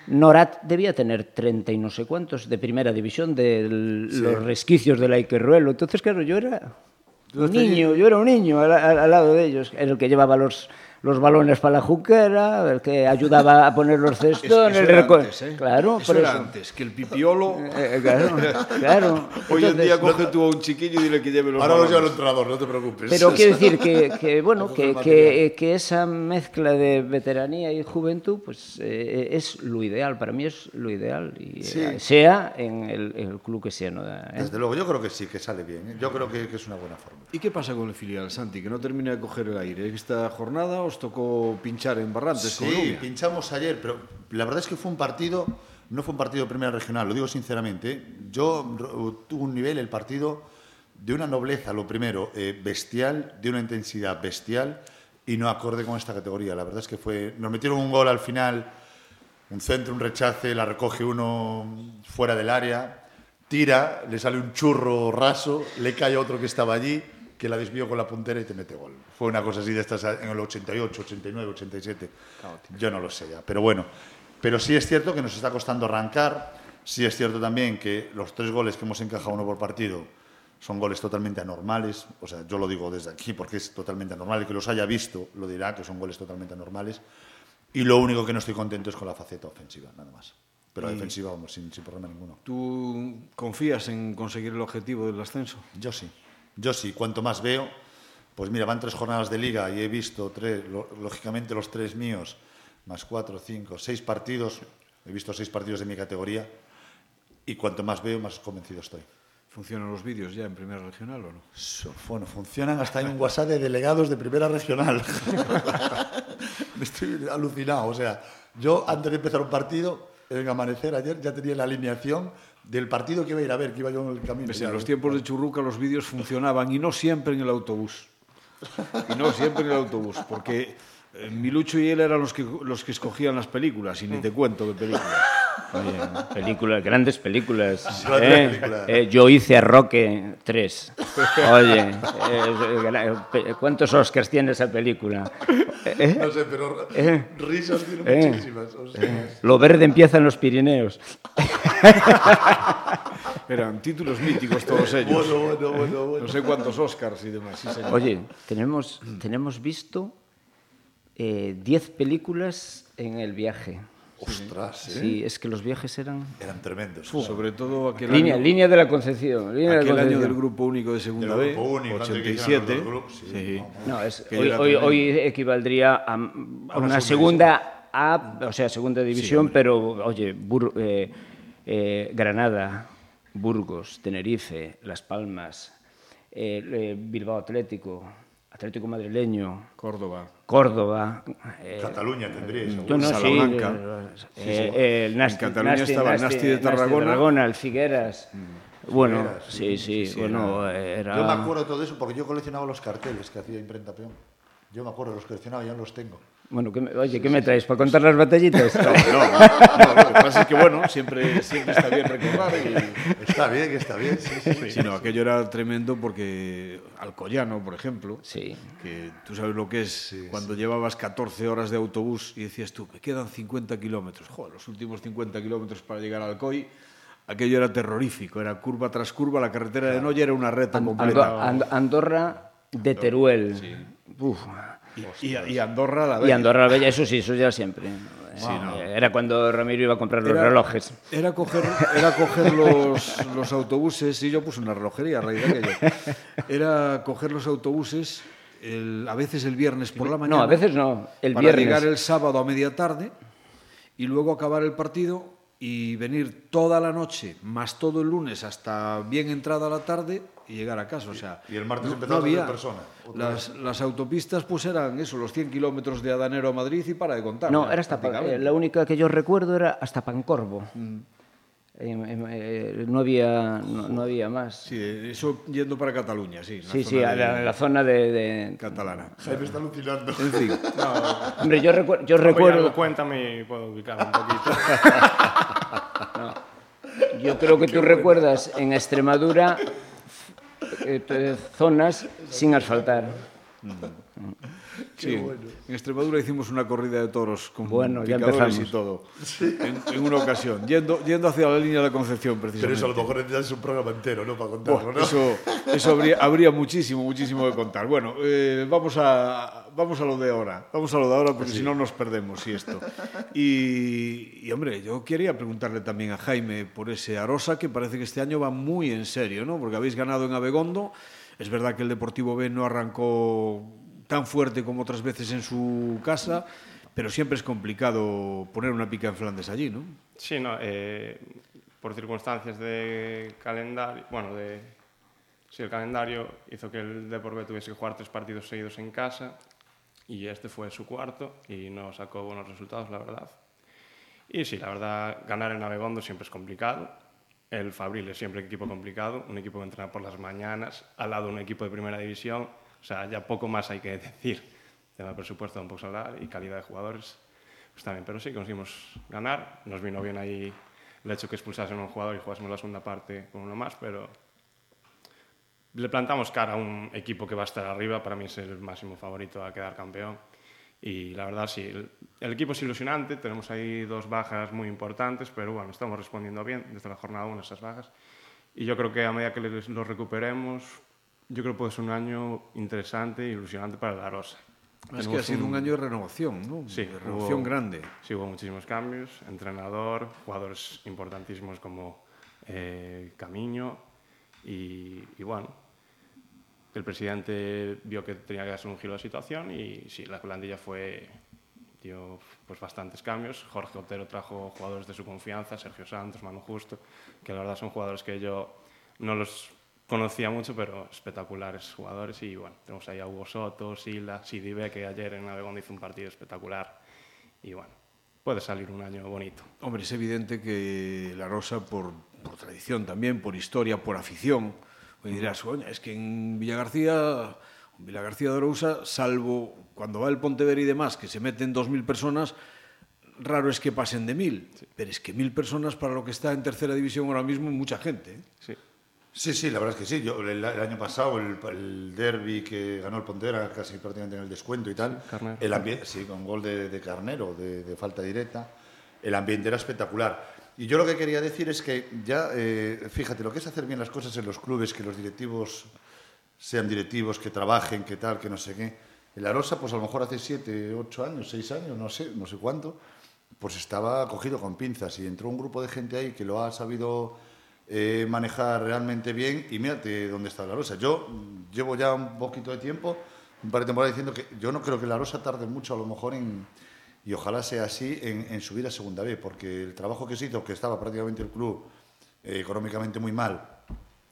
Norat debía tener 30 y no sé cuántos de primera división de sí. los resquicios del Aiquerruelo. Entonces, claro, yo era un niño, yo era un niño al, al, al, lado de ellos. Era el que llevaba los, los balones para la juquera, el que ayudaba a poner los cestones. Es, eso era antes, ¿eh? Claro, eso era eso. antes, que el pipiolo... Eh, claro, claro. Hoy en día coge tú a un chiquillo y dile que lleve los Ahora balones. lo lleva el entrenador, no te preocupes. Pero quiero decir que, que bueno, que, que, que, esa mezcla de veteranía y juventud pues eh, es lo ideal, para mí es lo ideal, y sí. eh, sea en el, el, club que sea. ¿no? ¿Eh? Desde luego, yo creo que sí, que sale bien. ¿eh? Yo creo que, que, es una buena forma. ¿Y qué pasa con el filial, Santi? Que no termina de coger el aire. Esta jornada os tocó pinchar en Barrantes. Sí, pinchamos ayer, pero la verdad es que fue un partido, no fue un partido de primera regional, lo digo sinceramente. ¿eh? Yo tuve un nivel, el partido, de una nobleza, lo primero, eh, bestial, de una intensidad bestial y no acorde con esta categoría. La verdad es que fue. Nos metieron un gol al final, un centro, un rechace, la recoge uno fuera del área, tira, le sale un churro raso, le cae otro que estaba allí que la desvió con la puntera y te mete gol. Fue una cosa así de estas en el 88, 89, 87. Yo no lo sé ya, pero bueno. Pero sí es cierto que nos está costando arrancar. Sí es cierto también que los tres goles que hemos encajado uno por partido son goles totalmente anormales. O sea, yo lo digo desde aquí porque es totalmente anormal. El que los haya visto lo dirá que son goles totalmente anormales. Y lo único que no estoy contento es con la faceta ofensiva, nada más. Pero defensiva, vamos, sin, sin problema ninguno. ¿Tú confías en conseguir el objetivo del ascenso? Yo sí. Yo sí. Cuanto más veo, pues mira, van tres jornadas de liga y he visto tres, lógicamente los tres míos, más cuatro, cinco, seis partidos. He visto seis partidos de mi categoría y cuanto más veo, más convencido estoy. ¿Funcionan los vídeos ya en Primera Regional o no? Bueno, funcionan hasta en un WhatsApp de delegados de primera regional. Me estoy alucinado. O sea, yo antes de empezar un partido, en Amanecer ayer, ya tenía la alineación del partido que iba a ir a ver, que iba yo en el camino. En los lo- tiempos de Churruca los vídeos funcionaban y no siempre en el autobús. Y no siempre en el autobús, porque eh, Milucho y él eran los que, los que escogían las películas, y ni te cuento qué películas. Oye, películas, grandes películas. Grandes ¿eh? películas. Eh, yo hice a Roque 3. Oye, eh, ¿cuántos Oscars tiene esa película? Eh, No sé, pero Eh. risas tiene Eh. muchísimas. o sea, Lo verde empieza en los Pirineos. Eran títulos míticos todos ellos. Bueno, bueno, bueno, bueno. No sé cuántos Oscars y demás. sí, señor. Oye, tenemos, tenemos visto eh, 10 películas en el viaje. Ostras, ¿eh? Sí, es que los viajes eran... Eran tremendos. Sobre todo aquel Línea, año, línea de la Concepción. Línea de la aquel año del grupo único de segunda Del B, grupo único, antes de que hicieran 87. los grupos, sí, sí. vamos. No, es, hoy, hoy, equivaldría a, a una una segunda A, o sea, segunda división, pero oye, Bur- eh, eh, Granada, Burgos, Tenerife, Las Palmas, eh, eh, Bilbao Atlético, Atlético Madrileño, Córdoba. Córdoba. eh, Cataluña tendríais. no, no, sí, Salamanca. eh, eh, el Nasti, En Cataluña Nasti- estaba el Nasti de Tarragona. el Figueras. Bueno, Figueras, sí, sí, bueno, era... Yo me acuerdo de todo eso porque yo coleccionaba los carteles que hacía Imprenta Peón. Yo me acuerdo, los coleccionaba, ya no los tengo. Bueno, ¿qué me- oye, ¿qué me traes? ¿Para contar las batallitas? No, no, lo que pasa es que, bueno, siempre, siempre está bien recordar. Y, Está bien, está bien, sí, sí. sí. Sí, no, aquello era tremendo porque Alcoyano, por ejemplo, Sí. que tú sabes lo que es cuando llevabas 14 horas de autobús y decías tú, me quedan 50 kilómetros, joder, los últimos 50 kilómetros para llegar al Alcoy, aquello era terrorífico, era curva tras curva, la carretera de Noya era una reta Ando- completa. And- Andorra de Teruel. Uf. Y, y Andorra la Y Bella. Andorra la Bella, eso sí, eso ya siempre. Era cuando Ramiro iba a comprar los Era- relojes. Era coger, era coger los, los autobuses, y yo puse una relojería a raíz de aquello. Era coger los autobuses, el- a veces el viernes por la mañana. No, a veces no, el para viernes. llegar el sábado a media tarde y luego acabar el partido y venir toda la noche, más todo el lunes hasta bien entrada la tarde y llegar a casa. O sea, y el martes no, empezabas no había. persona, otra Las, las autopistas pues eran eso, los 100 kilómetros de Adanero a Madrid y para de contar. No, era hasta eh, la única que yo recuerdo era hasta Pancorvo. Mm. Em, eh, no había no, no había más. Sí, eso yendo para Cataluña, sí. la Sí, sí, zona a la, de- la zona de, de- catalana. Jaime está alucinando. En fin, Hombre, yo, recuer- yo recuerdo, cuéntame y puedo ubicar un poquito. yo creo que tú recuerdas en Extremadura eh, zonas sin asfaltar. Sí, en Extremadura hicimos una corrida de toros con Bueno, ya picadores y todo. En, en una ocasión, yendo, yendo hacia la línea de la Concepción, Pero precisamente. eso a lo mejor necesitas un programa entero, ¿no? Para contarlo, ¿no? Eso, eso habría, habría muchísimo, muchísimo que contar. Bueno, eh, vamos, a, vamos a lo de ahora. Vamos a lo de ahora porque si no nos perdemos y esto. Y, y, hombre, yo quería preguntarle también a Jaime por ese Arosa que parece que este año va muy en serio, ¿no? Porque habéis ganado en Abegondo. Es verdad que el Deportivo B no arrancó tan fuerte como otras veces en su casa, pero siempre es complicado poner una pica en Flandes allí, ¿no? Sí, no, eh, por circunstancias de calendario, bueno, de, sí, el calendario hizo que el Depor B tuviese que jugar tres partidos seguidos en casa y este fue su cuarto y no sacó buenos resultados, la verdad. Y sí, la verdad, ganar en Abegondo siempre es complicado. El Fabril es siempre un equipo complicado, un equipo que entrena por las mañanas, al lado de un equipo de primera división. O sea, ya poco más hay que decir. Tema de presupuesto un poco hablar y calidad de jugadores, pues también. Pero sí, conseguimos ganar. Nos vino bien ahí el hecho que expulsasen a un jugador y jugásemos la segunda parte con uno más, pero le plantamos cara a un equipo que va a estar arriba, para mí es el máximo favorito a quedar campeón. Y la verdad, sí, el, equipo es ilusionante, tenemos ahí dos bajas muy importantes, pero bueno, estamos respondiendo bien desde la jornada 1 esas bajas. Y yo creo que a medida que los recuperemos, yo creo que puede ser un año interesante e ilusionante para la Rosa. Es que ha sido un... un año de renovación, ¿no? Sí, de renovación hubo, grande. Sí, hubo muchísimos cambios, entrenador, jugadores importantísimos como eh, Camiño y, y bueno, el presidente vio que tenía que hacer un giro de situación y sí, la plantilla fue dio pues bastantes cambios. Jorge Otero trajo jugadores de su confianza, Sergio Santos, Manu Justo, que la verdad son jugadores que yo no los conocía mucho, pero espectaculares jugadores. Y bueno, tenemos ahí a Hugo Soto, Sila, Sidibe, que ayer en Navegón hizo un partido espectacular. Y bueno, puede salir un año bonito. Hombre, es evidente que La Rosa, por, por tradición también, por historia, por afición, y dirás, coña, es que en Villagarcía, Villagarcía de Arousa, salvo cuando va el Pontevedra y demás, que se meten 2.000 personas, raro es que pasen de 1.000. Sí. Pero es que 1.000 personas para lo que está en tercera división ahora mismo, mucha gente. ¿eh? Sí. Sí, sí, la verdad es que sí. Yo, el, el año pasado, el, el, derby que ganó el Pontevedra, casi prácticamente en el descuento y tal, Carnero. el ambiente, sí, con gol de, de Carnero, de, de, falta directa, el ambiente era espectacular. Y yo lo que quería decir es que ya, eh, fíjate, lo que es hacer bien las cosas en los clubes, que los directivos sean directivos, que trabajen, que tal, que no sé qué. El Arosa, pues a lo mejor hace siete, ocho años, seis años, no sé, no sé cuánto, pues estaba cogido con pinzas y entró un grupo de gente ahí que lo ha sabido eh, manejar realmente bien y mírate dónde está la Rosa. Yo llevo ya un poquito de tiempo, un par de temporadas diciendo que yo no creo que la Rosa tarde mucho a lo mejor en, y ojalá sea así, en, en subir a Segunda B, porque el trabajo que se hizo, que estaba prácticamente el club eh, económicamente muy mal,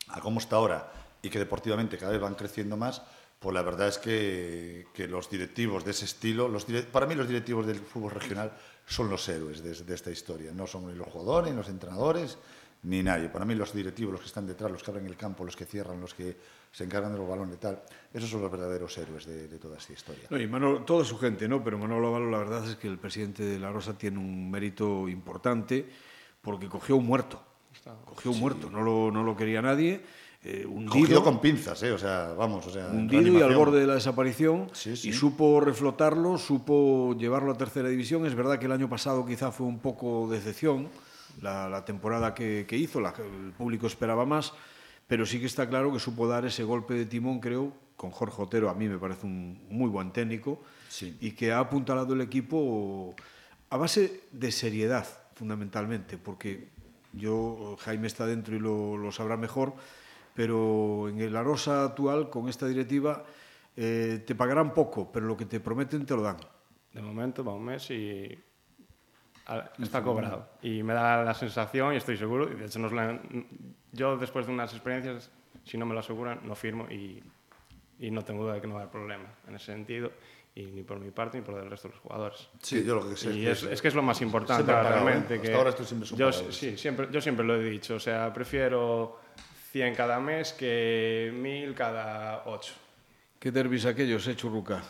a cómo está ahora, y que deportivamente cada vez van creciendo más, pues la verdad es que, que los directivos de ese estilo, los para mí los directivos del fútbol regional son los héroes de, de esta historia, no son ni los jugadores, ni los entrenadores, ni nadie. Para mí los directivos, los que están detrás, los que abren el campo, los que cierran, los que se encargan de los balones y tal, esos son los verdaderos héroes de, de toda esta historia. No, y Manolo, toda su gente, ¿no? Pero Manolo Avalo, la verdad es que el presidente de La Rosa tiene un mérito importante porque cogió un muerto. Cogió un sí. muerto, no lo, no lo quería nadie. Eh, hundido, Cogido con pinzas, ¿eh? o sea, vamos, o sea, hundido y al borde de la desaparición sí, sí. y supo reflotarlo, supo llevarlo a tercera división. Es verdad que el año pasado quizá fue un poco decepción la, la temporada que, que hizo, la, el público esperaba más, pero sí que está claro que supo dar ese golpe de timón, creo, con Jorge Otero, a mí me parece un muy buen técnico, sí. y que ha apuntalado el equipo a base de seriedad, fundamentalmente, porque yo, Jaime está dentro y lo, lo sabrá mejor, pero en el Arosa actual, con esta directiva, eh, te pagarán poco, pero lo que te prometen te lo dan. De momento va un mes y está cobrado. Y me da la sensación, y estoy seguro, y de hecho nos la, yo después de unas experiencias, si no me lo aseguran, no firmo y, y no tengo duda de que no va a haber problema en ese sentido y ni por mi parte ni por el resto de los jugadores. Sí, yo lo que sé. Y es, es, que es lo más importante realmente. ¿eh? Que Hasta ahora esto siempre yo, sí, siempre, yo siempre lo he dicho, o sea, prefiero 100 cada mes que 1000 cada 8. ¿Qué derbis aquellos, eh, Churruca?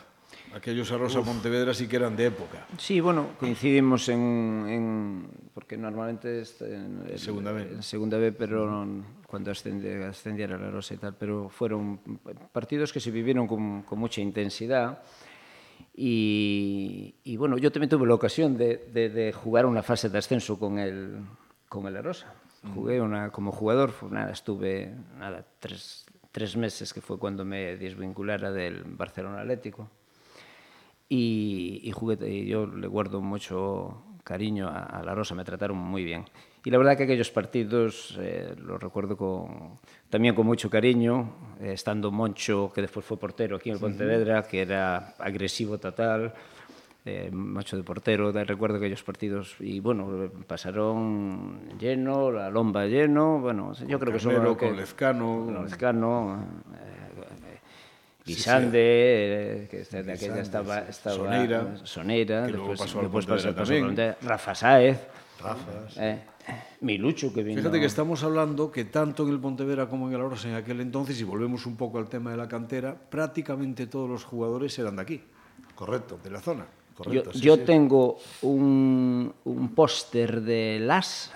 Aquellos a Rosa Pontevedra sí que eran de época. Sí, bueno, coincidimos en... en porque normalmente es en, en, segunda B. En segunda B, pero cuando ascendía, ascendiera la Rosa y tal, pero fueron partidos que se vivieron con, con mucha intensidad. Y, y, bueno, yo también tuve la ocasión de, de, de jugar una fase de ascenso con el, con el Rosa. Jugué una, como jugador, nada, estuve nada, tres, tres meses, que fue cuando me desvinculara del Barcelona Atlético. Y, y, jugué, y yo le guardo mucho cariño a, a, La Rosa, me trataron muy bien. Y la verdad que aquellos partidos eh, los recuerdo con, también con mucho cariño, eh, estando Moncho, que después fue portero aquí en el Pontevedra, que era agresivo total, eh, macho de portero, recuerdo aquellos partidos y bueno, pasaron lleno, la lomba lleno, bueno, yo con creo que son lo que... Con Lezcano. Con Lezcano, eh, Guisande, sí, sí. Eh, que está, Guisande, aquella estaba, estaba Soneira, Soneira que después, pasou después pasó, pasó Rafa Sáez, Rafa, sí. eh, Milucho que vino. Fíjate que estamos hablando que tanto en el Pontevedra como en el Arosa en aquel entonces, y volvemos un poco al tema de la cantera, prácticamente todos los jugadores eran de aquí. Correcto, de la zona. Correcto, yo sí, yo sí. tengo un, un póster de Las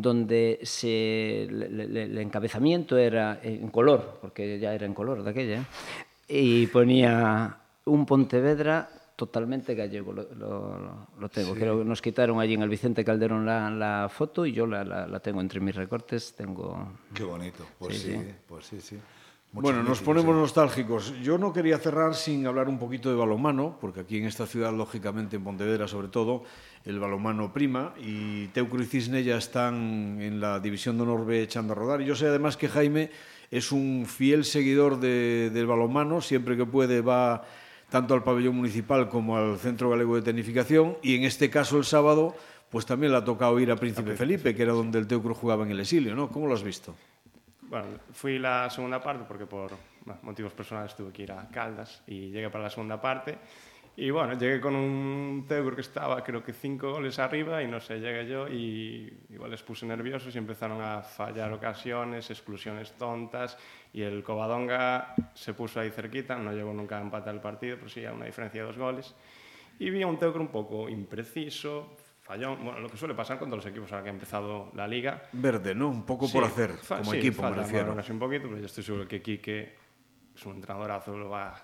donde se, el encabezamiento era en color, porque ya era en color de aquella, y ponía un Pontevedra totalmente gallego, lo, lo, lo tengo. Sí. Creo que nos quitaron allí en el Vicente Calderón la, la foto y yo la, la, la, tengo entre mis recortes. Tengo... Qué bonito, pues sí, sí, sí. pues sí, sí. Bueno, nos ponemos nostálgicos. Yo no quería cerrar sin hablar un poquito de balonmano, porque aquí en esta ciudad, lógicamente en Pontevedra sobre todo, el balonmano prima y Teucro y Cisne ya están en la división de honor B echando a rodar. Y yo sé además que Jaime es un fiel seguidor de, del balonmano, siempre que puede va tanto al pabellón municipal como al Centro Galego de Tecnificación y en este caso el sábado pues también le ha tocado ir a Príncipe Felipe, que era donde el Teucro jugaba en el exilio, ¿no? ¿Cómo lo has visto? Bueno, fui la segunda parte porque por motivos personales tuve que ir a Caldas y llegué para la segunda parte y bueno, llegué con un Teucro que estaba creo que cinco goles arriba y no sé, llegué yo y igual les puse nerviosos y empezaron a fallar ocasiones, exclusiones tontas y el Covadonga se puso ahí cerquita, no llegó nunca a empatar el partido, pero sí a una diferencia de dos goles. Y vi a un Teucro un poco impreciso, fallón, bueno, lo que suele pasar con todos los equipos ahora que ha empezado la liga. Verde, ¿no? Un poco sí, por hacer, como sí, equipo, falta, me refiero. Bueno, un poquito, pero yo estoy seguro que Quique es un entrenadorazo, lo va,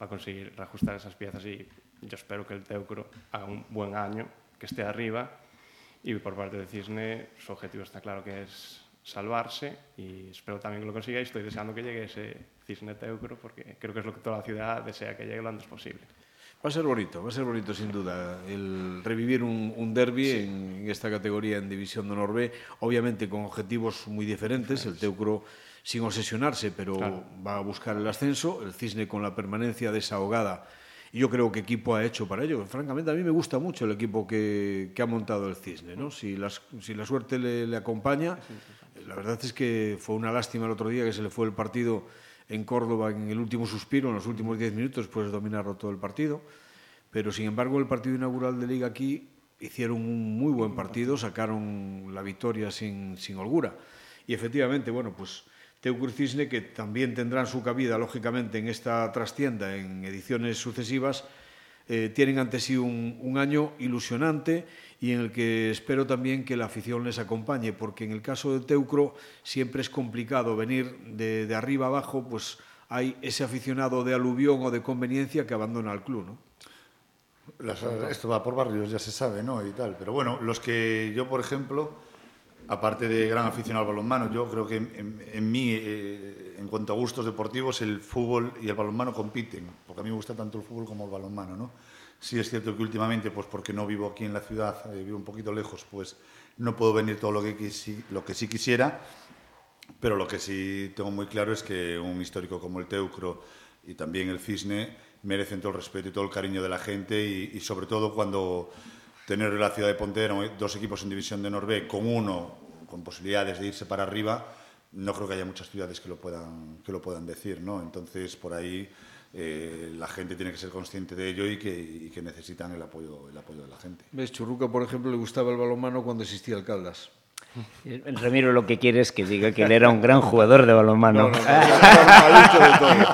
va a conseguir reajustar esas piezas y yo espero que el Teucro haga un buen año, que esté arriba y por parte de Cisne su objetivo está claro que es salvarse y espero también que lo consiga y estoy deseando que llegue ese Cisne Teucro porque creo que es lo que toda la ciudad desea que llegue lo antes posible. Va a ser bonito, va a ser bonito sin duda el revivir un, un derby sí. en, en, esta categoría en División de Honor B, obviamente con objetivos muy diferentes, el Teucro sin obsesionarse, pero claro. va a buscar el ascenso, el Cisne con la permanencia desahogada y yo creo que equipo ha hecho para ello. Francamente, a mí me gusta mucho el equipo que, que ha montado el Cisne. ¿no? Si, las, si la suerte le, le acompaña, la verdad es que fue una lástima el otro día que se le fue el partido en Córdoba en el último suspiro, en los últimos 10 minutos, después de dominarlo todo el partido. Pero, sin embargo, el partido inaugural de Liga aquí hicieron un muy buen partido, sacaron la victoria sin, sin holgura. Y efectivamente, bueno, pues Teucur Cisne, que también tendrán su cabida, lógicamente, en esta trastienda en ediciones sucesivas, eh, tienen ante sí un, año ilusionante y en el que espero también que la afición les acompañe, porque en el caso de Teucro siempre es complicado venir de, de arriba abajo, pues hay ese aficionado de aluvión o de conveniencia que abandona el club, ¿no? Las, esto va por barrios, ya se sabe, ¿no? Y tal. Pero bueno, los que yo, por ejemplo, aparte de gran aficionado al balonmano, yo creo que en, en mí, eh, en cuanto a gustos deportivos, el fútbol y el balonmano compiten, porque a mí me gusta tanto el fútbol como el balonmano, ¿no? Sí es cierto que últimamente, pues porque no vivo aquí en la ciudad, eh, vivo un poquito lejos, pues no puedo venir todo lo que, quisi, lo que sí quisiera, pero lo que sí tengo muy claro es que un histórico como el Teucro y también el Cisne merecen todo el respeto y todo el cariño de la gente y, y sobre todo cuando tener la ciudad de Pontevedra dos equipos en división de Norbe con uno con posibilidades de irse para arriba, no creo que haya muchas ciudades que lo puedan, que lo puedan decir, ¿no? Entonces, por ahí eh, la gente tiene que ser consciente de ello y que, y que necesitan el apoyo, el apoyo de la gente. ¿Ves? Churruca, por ejemplo, le gustaba el balonmano cuando existía el Caldas. Ramiro lo que quiere es que diga que él era un gran jugador de balonmano. No, no, no, normalito de todo.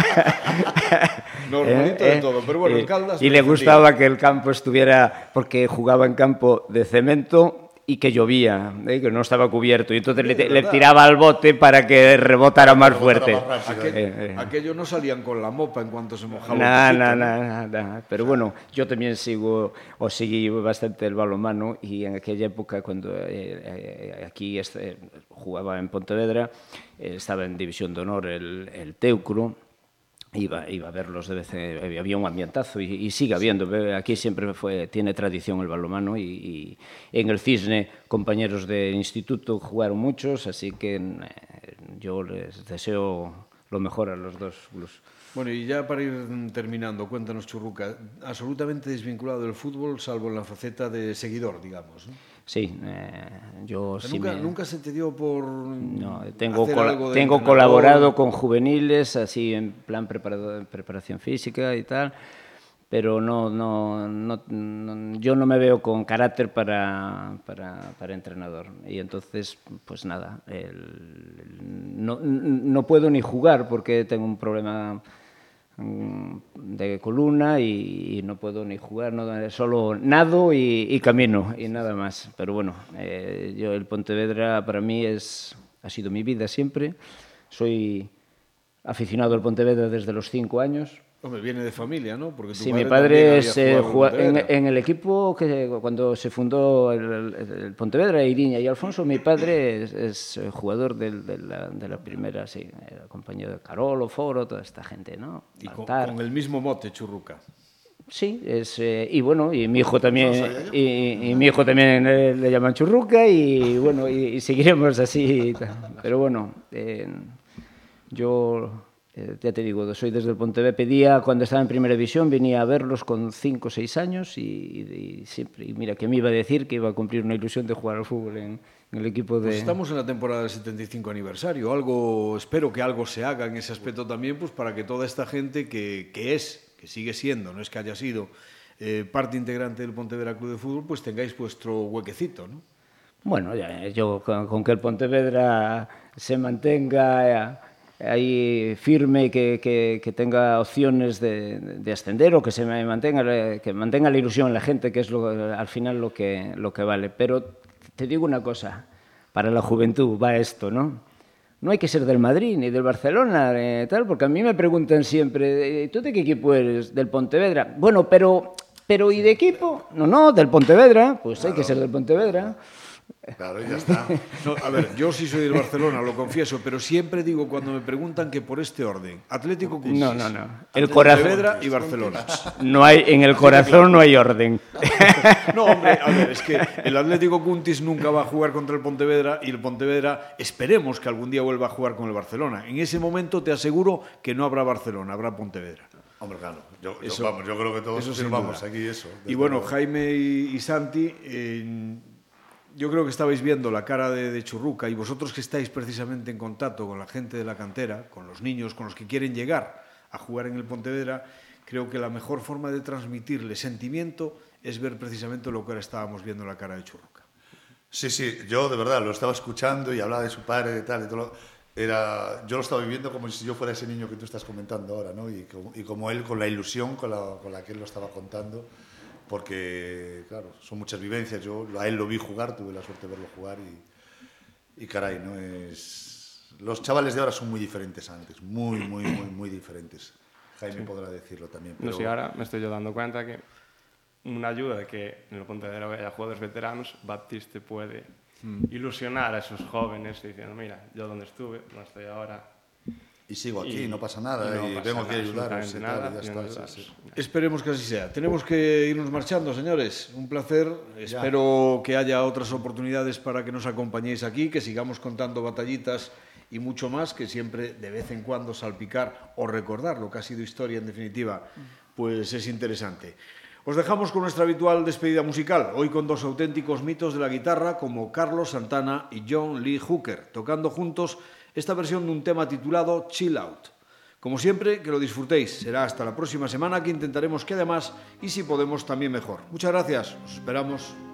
Normalito eh, de todo, pero bueno, eh, el Caldas... Y le gustaba que el campo estuviera, porque jugaba en campo de cemento y que llovía, ¿eh? que no estaba cubierto, y entonces le, le, tiraba al bote para que rebotara más fuerte. Aquello, eh, eh. aquello no salían con la mopa en cuanto se mojaba nah, nah, nah, nah, Pero bueno, yo también sigo, o seguí bastante el balonmano, y en aquella época, cuando eh, aquí este, jugaba en Pontevedra, estaba en División de Honor el, el Teucro, iba, iba a verlos de vez en, había un ambientazo y, y sigue habiendo aquí siempre fue tiene tradición el balonmano y, y, en el Cisne compañeros de instituto jugaron muchos así que eh, yo les deseo lo mejor a los dos clubes Bueno, y ya para ir terminando, cuéntanos, Churruca, absolutamente desvinculado del fútbol, salvo en la faceta de seguidor, digamos. ¿no? Sí, eh, yo sí nunca, me... nunca se te dio por no, tengo tengo colaborado con juveniles así en plan preparado, preparación física y tal, pero no, no, no, no, yo no me veo con carácter para, para, para entrenador. Y entonces pues nada, el, no, no puedo ni jugar porque tengo un problema de columna y, y, no puedo ni jugar, no, solo nado y, y camino y nada más. Pero bueno, eh, yo el Pontevedra para mí es, ha sido mi vida siempre. Soy aficionado al Pontevedra desde los cinco años. Hombre, viene de familia, ¿no? Porque tu sí, padre mi padre es, eh, en, en, el equipo que cuando se fundó el, el, el, Pontevedra, Iriña y Alfonso, mi padre es, es jugador del, de, la, de, la, primera, sí, compañero de Carolo, Foro, toda esta gente, ¿no? Y con, con, el mismo mote, Churruca. Sí, es, eh, y bueno, y mi hijo también, y, y, mi hijo también le, le llaman Churruca y bueno, y, y seguiremos así. Pero bueno, eh, yo eh, ya te digo, soy desde el Pontevedra, pedía cuando estaba en primera división, venía a verlos con 5 o 6 años y, y, siempre, y mira, que me iba a decir que iba a cumplir una ilusión de jugar al fútbol en, en el equipo de... Pues estamos en la temporada del 75 aniversario, algo, espero que algo se haga en ese aspecto también, pues para que toda esta gente que, que es, que sigue siendo, no es que haya sido eh, parte integrante del Pontevedra Club de Fútbol, pues tengáis vuestro huequecito, ¿no? Bueno, ya, yo con, con que el Pontevedra se mantenga ahí firme que, que, tenga opciones de, de, ascender o que se mantenga que mantenga la ilusión en la gente que es lo, al final lo que lo que vale. Pero te digo una cosa para la juventud va esto no no hay que ser del Madrid ni del Barcelona eh, tal porque a mí me preguntan siempre tú de qué equipo eres del Pontevedra bueno pero pero y de equipo no no del Pontevedra pues claro. hay que ser del Pontevedra Claro, ya está. No, a ver, yo sí soy del Barcelona, lo confieso, pero siempre digo cuando me preguntan que por este orden, Atlético Cuntis, no, no, no. El corazón y Barcelona. No hay en el corazón no hay orden. No, hombre, a ver, es que el Atlético Cuntis nunca va a jugar contra el Pontevedra y el Pontevedra esperemos que algún día vuelva a jugar con el Barcelona. En ese momento te aseguro que no habrá Barcelona, habrá Pontevedra. Hombre, claro. Yo, eso, yo, vamos, yo creo que todos eso firmamos aquí eso. Y bueno, Jaime y, y Santi, eh, yo creo que estabais viendo la cara de, de, Churruca y vosotros que estáis precisamente en contacto con la gente de la cantera, con los niños, con los que quieren llegar a jugar en el Pontevedra, creo que la mejor forma de transmitirle sentimiento es ver precisamente lo que ahora estábamos viendo en la cara de Churruca. Sí, sí, yo de verdad lo estaba escuchando y hablaba de su padre y tal, y todo era, yo lo estaba viviendo como si yo fuera ese niño que tú estás comentando ahora, ¿no? Y como, y como él, con la ilusión con la, con la que él lo estaba contando porque, claro, son muchas vivencias. Yo a él lo vi jugar, tuve la suerte de verlo jugar y, y caray, ¿no? Es... Los chavales de ahora son muy diferentes antes, muy, muy, muy, muy diferentes. Jaime sí. podrá decirlo también. Pero... No sé, ahora me estoy yo dando cuenta que una ayuda de que en el Pontevedra haya jugadores veteranos, Baptiste puede mm. ilusionar a esos jóvenes diciendo, mira, yo donde estuve, no estoy ahora, y sigo aquí, y, no pasa nada, y, no y a ayudaros. Esperemos que así sea. Tenemos que irnos marchando, señores. Un placer. Ya. Espero que haya otras oportunidades para que nos acompañéis aquí, que sigamos contando batallitas y mucho más, que siempre de vez en cuando salpicar o recordar lo que ha sido historia en definitiva, pues es interesante. Os dejamos con nuestra habitual despedida musical, hoy con dos auténticos mitos de la guitarra como Carlos Santana y John Lee Hooker, tocando juntos esta versión de un tema titulado Chill Out. Como siempre, que lo disfrutéis. Será hasta la próxima semana que intentaremos que además, y si podemos, también mejor. Muchas gracias. Os esperamos.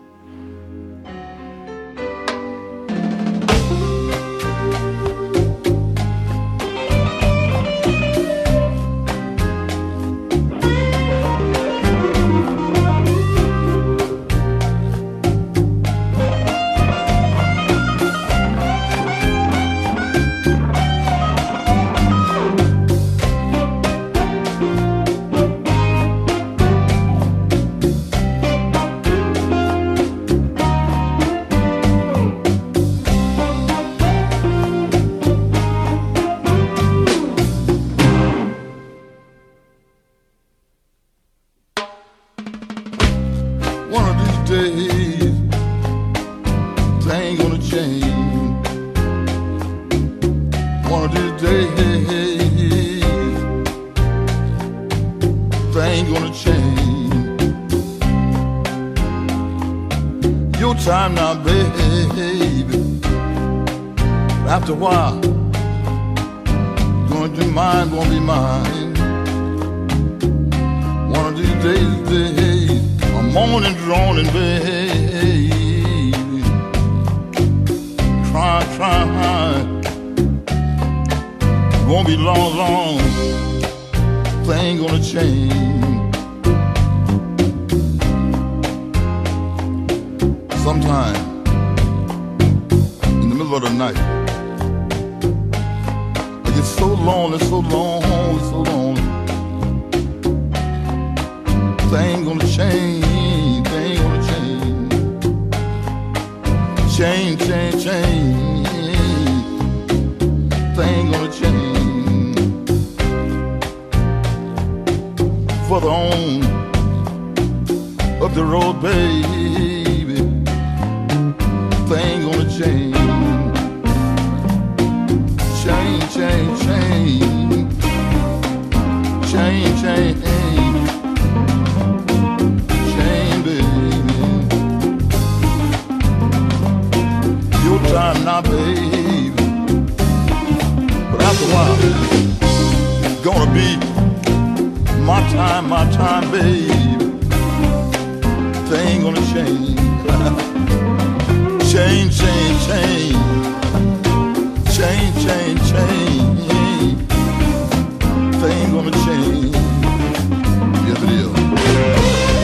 So lonely, so lonely, so lonely. Thing gonna change, thing gonna change. Change, change, change. Thing gonna change. Further on up the road, baby. Thing gonna. Change, change, change. Change, change. Baby. Your time baby. But after a while, it's gonna be my time, my time, baby. Gonna change. change, change, change. Change, change, change. Thing gonna change. Yes, it is.